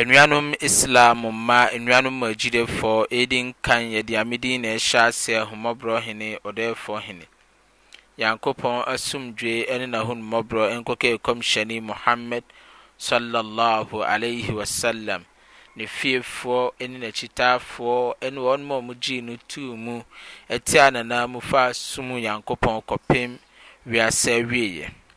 Anuanom Islam mma, anuanom mu agyilefoɔ, eedi nkan yɛ deɛ me din na ɛhyɛ aseɛ, Ahummɔborɔ Hene, Ɔdɛɛfoɔ Hene. Nyankopɔn asomdwoe ne n'ahunummɔborɔ nkɔka Ɛkɔmhyɛni Muhammad, Sallallahu Alaihi Wasallam, ne fiefoɔ ne n'akyitaafoɔ ne wɔnom a wɔgyee no too mu, tiaa n'ananmu faa som Nyankopɔn kɔpem wiase awieɛ.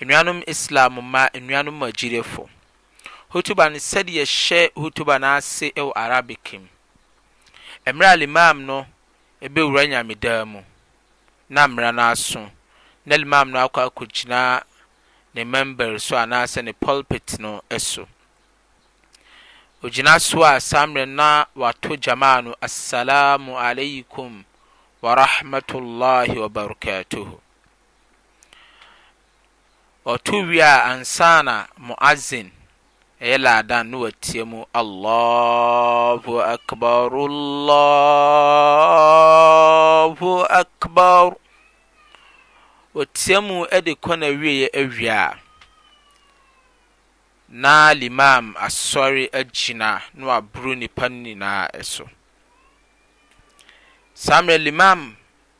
Enuanom Islam mma, enuanom mu agyidefo, Hutuba no sɛdeɛ yɛhyɛ Hutuba no ase wɔ Arabic mu, Mmerɛ a Limaam no bɛwura Nyamedan mu, na mmera no aso, na Limaam no akɔ akɔgyina ne Member so anaasɛ ne Pulpit no so. Ɔgyina so a, saa mmerɛ no na wato Jamaa no As-Salaamu Alaikum Wa Rahmatullahi Wa Barakatuhu. Ɔto wie a ansa na Mu'azzin, ɛyɛ laadan no wateɛ mu Allahu Akbar, Allahu Akbar. Ɔteɛ mu de kɔ na wieɛ awie a, na limam asɔre agyina na waboro nipa no nyinaa so. Saa mmerɛ limam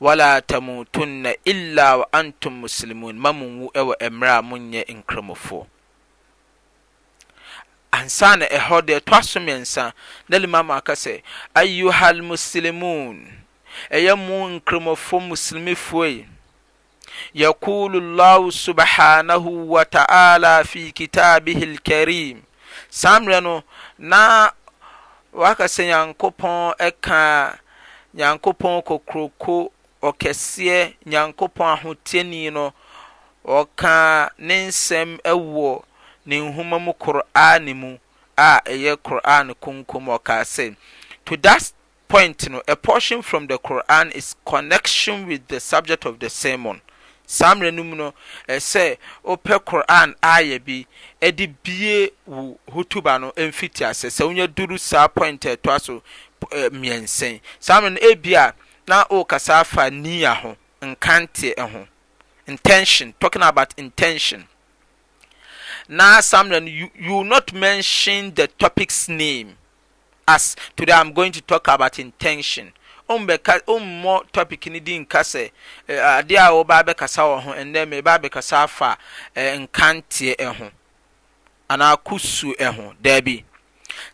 Wala tamutunna illa wa antum muslimun, ma munwu wɔ mmerɛ a monyɛ nkramofoɔ. Ansa na ɛhɔ deɛ ɛtoa so mmiɛnsa na limam aka sɛ, Ayyuhal muslimun, ɛyɛ mo nkramofoɔ muslimifoɔ yi, Yaqulu Allahu subhaanahu wa ta'aala fi kitaabihil kareem. Saa mmerɛ no, na waka sɛ Nyankopɔn ɛka Nyankopɔn kokroko ɔkɛseɛ Nyankopɔn ahoteɛni no, ɔka ne nsɛm wɔ ne nwoma mu Qur'aan mu a ɛyɛ Qur'aan konkom ɔkaa sɛ, To that Point no, A portion from the Qur'an is connection with the subject of the sermon. Saa mmerɛ no mu no, ɛsɛ sɛ wopɛ Qur'an aayah bi de bue wo hutuba no mfitiaseɛ. Sɛ wonya duru saa point a ɛtoa so mmiɛnsa yi, saa mmerɛ no ebia na worekasa afa niyyah ho, nkanteɛ ho, intention, talking about intention. Na saa mmerɛ no you, you will not mention the topic's name. as today am going to talk about intention wombɛka wommɔ topic no din nka sɛ adeɛ a wɔba abɛkasa wɔ ho ɛnnɛ meba abɛkasa afa nkanteɛ ho anaa kusu ho daabi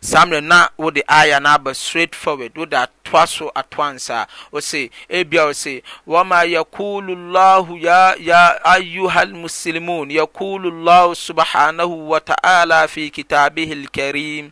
saa mmerɛ na wode aya no aba straight forward wode atoa so atoa nsa ose ebia ose wama yakulu llahu ya ya ayuha almuslimun yakulu llahu subhanahu wa ta'ala fi kitabihi alkarim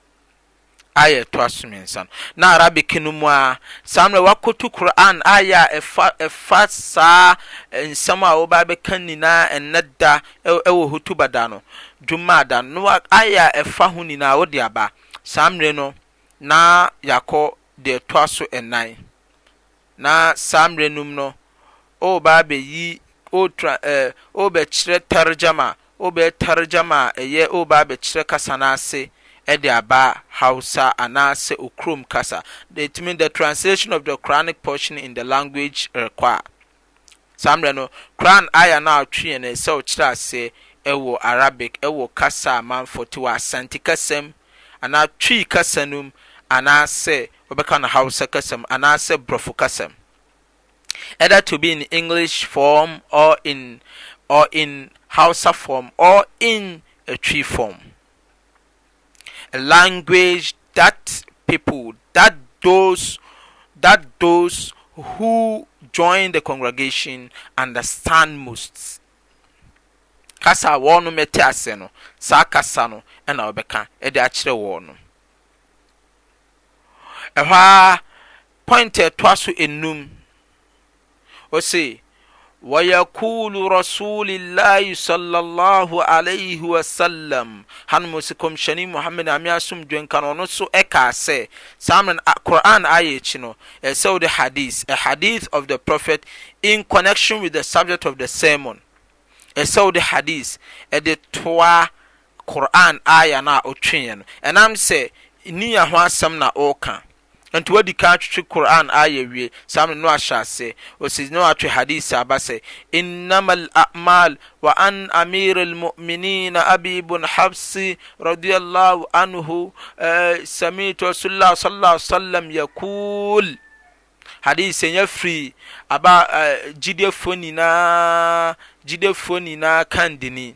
ayɛ a ɛtoa so mmiɛnsa no, na Arabic no mu ara, saa mmerɛ wɔakoto Qur'aan ayɛ a ɛfa ɛfa saa nsɛm a wɔba abɛka nyinaa ɛnnɛ da ɛwɔ Hutuba da no, Jumaa da no, na ayɛ a ɛfa ho nyinaa wode aba, saa mmerɛ no na yɛakɔ deɛ ɛtoa so ɛnan. Na saa mmerɛ no mu no, ɔreba abɛyi, ɔretra ɛɛ ɔrebɛkyerɛ tarjama, ɔrebɛyɛ tarjama a ɛyɛ ɔreba abɛkyerɛ kasa no ase de aba Hausa anaasɛ okurom kasa. Ɛtumi The Translation of the Quranic Portion in the Language Required. Saa mmerɛ no, Qur'aan aya no a ɔtwe yɛn asau kyerɛ ase wɔ Arabic wɔ kasa a manfoɔ te wɔ Asante kasa mu anaa Twi kasa no mu anaa sɛ wobɛka no Hausa kasa mu anaa sɛ Brɔfo kasa mu, either to be in English form or in or in Hausa form or in a Twi form. language dat pipol dat doz dat doz hu djoin de kɔngragashon andastand most kasa a wɔnom te aseɛ no saa kasa no na wɔbɛka de akyerɛ wɔnom ɛhɔ ara pɔint a ɛtoa so enum Ose, Wayakulu Rasulillahi sallallahu alaihi wa sallam, hanom se Komhyɛni Muhammad Nyame asomdwoe nka no ɔno so kaa sɛ, saa mmerɛ no, Qur'aan ayɛ akyi no, ɛsɛ sɛ wode Hadith, a Hadith of the Prophet in connection with the subject of the sermon, ɛsɛ sɛ wode Hadith de toa Qur'aan aayah no a wotweeɛ no, ɛnam sɛ Niyya ho asɛm na woka. Enti wadi kan atwetwe Qur'aan aayɛ awie, saa mmerɛ no na wahyɛ aseɛ, ɔsii na watwe Hadiis aba sɛ, Innama al-a'maal wa an Amiir al-mu'miniin Abi bun Hafsi radhiya Allahu anhu Sami'tu Rasulullah sallallahu alaihi wasallam yaquul Hadiis sɛ nya firi aba gyidefoɔ nyinaa gyidefoɔ nyinaa kandini.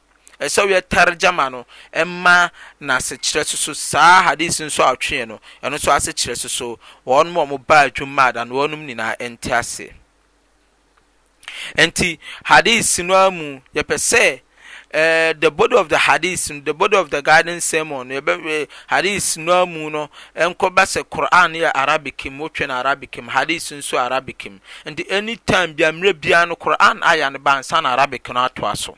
Ɛsɛ sɛ woyɛ tarjama no ma n'asekyerɛ so so. Saa hadith nso a ɔtweeɛ no, ɛno nso asekyerɛ so so. Wɔnom a wɔbaa Jum'ah da no, wɔnom nyinaa nte aseɛ. Nti hadith no ara mu, yɛpɛ sɛ Uh, the body of the hadith the body of the guiding sermon yɛbɛ hadith no ara mu no nkɔba sɛ quran yɛ arabic mu wotwe no arabic mu hadith nso arabic mu nti anytime bia mmerɛ biara no quran aya no ba nsa na arabic no atoa so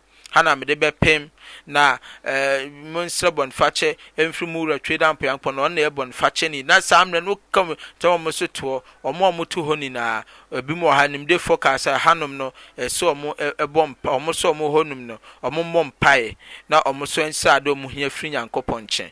ha na mede bɛpem, na monsrɛ bɔnefakyɛ mfiri mo Wura Tweeda Nkoyankopɔn, na Ɔno na ɛyɛ Bɔnefakyɛni. Na saa mmerɛ no woka mu sɛ wɔn so toɔ, wɔn a wɔto hɔ nyinaa, ebinom wɔ ha, animdefoɔ kaa sɛ, hanom no, ɛsɛ wɔn bɔ mpa, wɔn so wɔn hɔnom no, wɔn mmɔ mpaeɛ, na wɔn so nhyɛ adeɛ a wɔhia firi Nyankopɔn nkyen.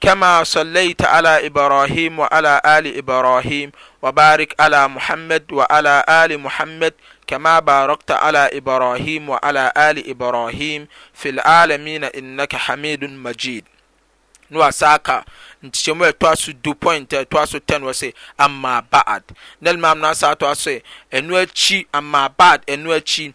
Kama sɔlɛita ala Ibrahim wa ala ali Ibrahim wa barik ala Muhammad wa ala ali Muhammad kama barɔkta ala Ibrahim wa ala ali Ibrahim fil alamina innaka hamidun majid. Na wasaa ka nkyekyɛmu a ɛtoa so du point a ɛtoa so ten wɔ se amma ba'ad. Na Imam no asaa toa so sɛ ɛno akyi amma ba'ad ɛno akyi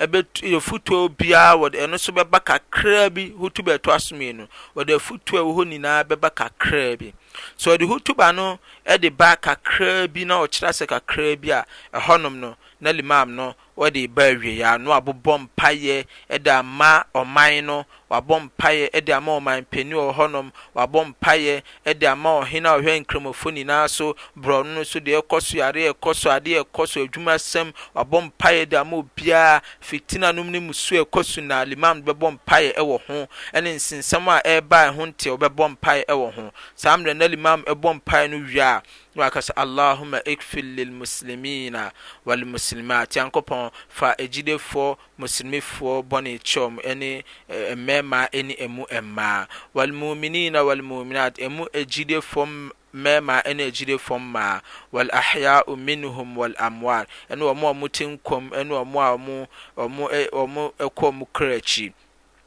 Ɛbɛtu yɛ fotoɔ biara wɔ de ɛno nso bɛba kakraa bi hutuba ɛto aso mmienu wɔde afotuo a ɛwɔ hɔ nyinaa bɛba kakraa bi so ɔde hutuba no ɛde ba kakraa bi na ɔkyerɛ asɛ kakraa bi a ɛhɔnom no na limam no ɔde ba awie ya no abobɔ mpaeɛ ɛde ama ɔman no Wabɔ mpaeɛ de ama ɔman panin wɔ hɔ nom, wabɔ mpaeɛ de ama ɔhene a ɔhwɛ nkramofoɔ nyinaa so, borɔno no so, deɛ ɛrekɔ so, yareɛ a ɛkɔ so, adeɛ a ɛkɔ so, adwumasɛm, wabɔ mpaeɛ de ama obiara, fitina nom ne mmusuo a ɛkɔ so nyinaa, Limam no bɛbɔ mpaeɛ wɔ ho, ɛne nsensɛm a ɛreba a ɛho nteɛ ɔbɛbɔ mpaeɛ wɔ ho. Saa mmerɛ no na Limam bɔ mpaeɛ no wie a, na waka sɛ, Allahuma ikfir lil muslimina wal muslimat, Nyankopɔn fa agyidefoɔ Muslimfoɔ bɔne kyɛ wɔn, ɛne mmɛɛma ɛne ɛmu mmaa, Wal-mu'uminiina wal-mu'uminaat, ɛmu agyidefoɔ mmɛɛma ɛne agyidefoɔ mmaa, Wal-ahyaa'u minhum wal-amwaat, ɛne wɔn a wɔte nkwa mu ɛne wɔn a wɔn wɔn kɔ wɔn kra akyi,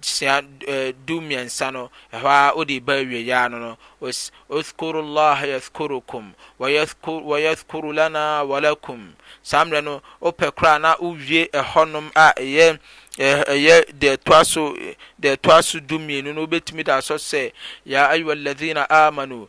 sua du mmiɛnsa no, ɛhɔ ara wode reba awieeɛ ara no no, os, Uzkuru Allaha yadhkurukum, wa yadhkur, wa yadhkuru lana wa lakum. Saa mmerɛ no, wopɛ koraa na wowie ɛhɔnom a ɛyɛ eh, ɛyɛ deɛ ɛtoa so deɛ ɛtoa so du mmienu no, wobɛtumi de asɔ sɛ, Ya ayyuha alladhina amanu,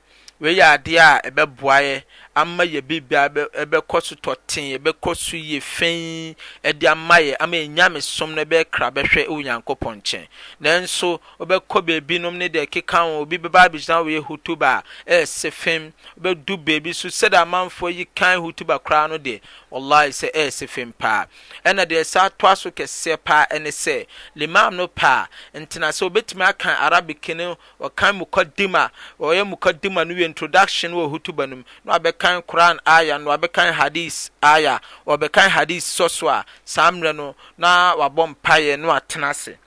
Wei yɛ adeɛ a ɛbɛboa yɛ ama yɛ biribiara bɛ ɛbɛkɔ so tɔtee, ɛbɛkɔ so yie fɛnn de ama yɛ, ama yɛ nyamesom no bɛyɛ krabɛhwɛ wɔ Onyankopɔn nkyɛn. Nanso, wobɛkɔ baabinom ne deɛ ɛkeka ho, obi bɛba abɛgyina wɔ yɛ hutuba a, ɛrese fem. Wobɛdu baabi nso, sɛdeɛ amanfoɔ yi kan hutuba koraa no deɛ, wallahi sɛ ɛrese fem pa ara. Ɛna deɛ ɛsan toa so kɛseɛ pa ara ne sɛ, Limam no pɛ a, ntenase ɔbɛtumi aka Arabic no Wɔkan Muqaddima, wɔyɛ Muqaddima no wie, introduction, wɔ hutuba no mu, na wɔabɛkan Qur'aan Aayah no, wɔabɛkan Hadiis Aayah, wɔbɛkan Hadiis sɔ so a, saa mmerɛ no na wɔabɔ mpaeɛ na wɔatena ase.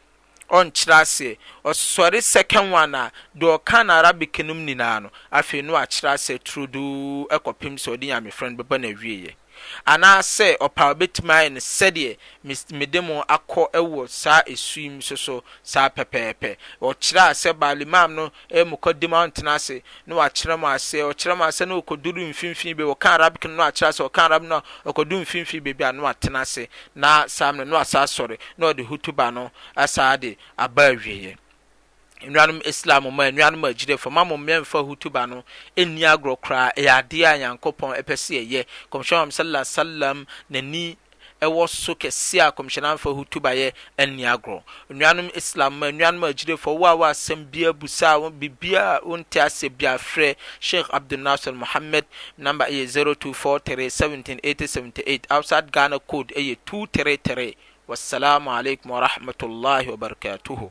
Ɔnkyerɛ aseɛ. Ɔsɔre second one a, deɛ ɔka no Arabic no mu nyinaa no, afei na wakyerɛ aseɛ turodoo kɔpem sɛ ɔde Nyamefrɛ no bɛba n'awieɛ. Anaasɛ ɔpaw betumi ayɛ no sɛdeɛ mede mo akɔ wɔ saa ɛsu yi mu soso saa pɛpɛɛpɛ. Ɔkyerɛ ase baa Limam no mokɔ di mountain ase na wakyerɛ mo aseɛ, ɔkyerɛ mo aseɛ na ɔkɔduru mfimfini baabi, ɔka Arabic no na wakyerɛ aseɛ, ɔka Arabic no na ɔkɔduru mfimfini baabi a na watena ase na saa mmerɛ no na wasan asɔre na ɔde hutuba no asan de aba awieɛ. Anuanom Islam mu anuanom agyidefo, mma mo mmɛ mfa hutuba no nni agorɔ koraa, ɛyɛ adeɛ a Nyankopɔn pɛ sɛ yɛyɛ. Kɔmhyɛn Muhammad Salla Sallam n'ani wɔ so kɛseɛ a Kɔmhyɛn amfa hutuba yɛ anni agorɔ. Anuanom Islam mu anuanom agyidefo, wo a wɔ asɛm biara bisa a, biribiara a wonte aseɛ biara frɛ Sheikh Abdul Nasser Mohammed, number yɛ 0243 17 80 78, outside Ghana code yɛ 233. Wassalaamu alaikum warahmatullahi wabarakatuhu.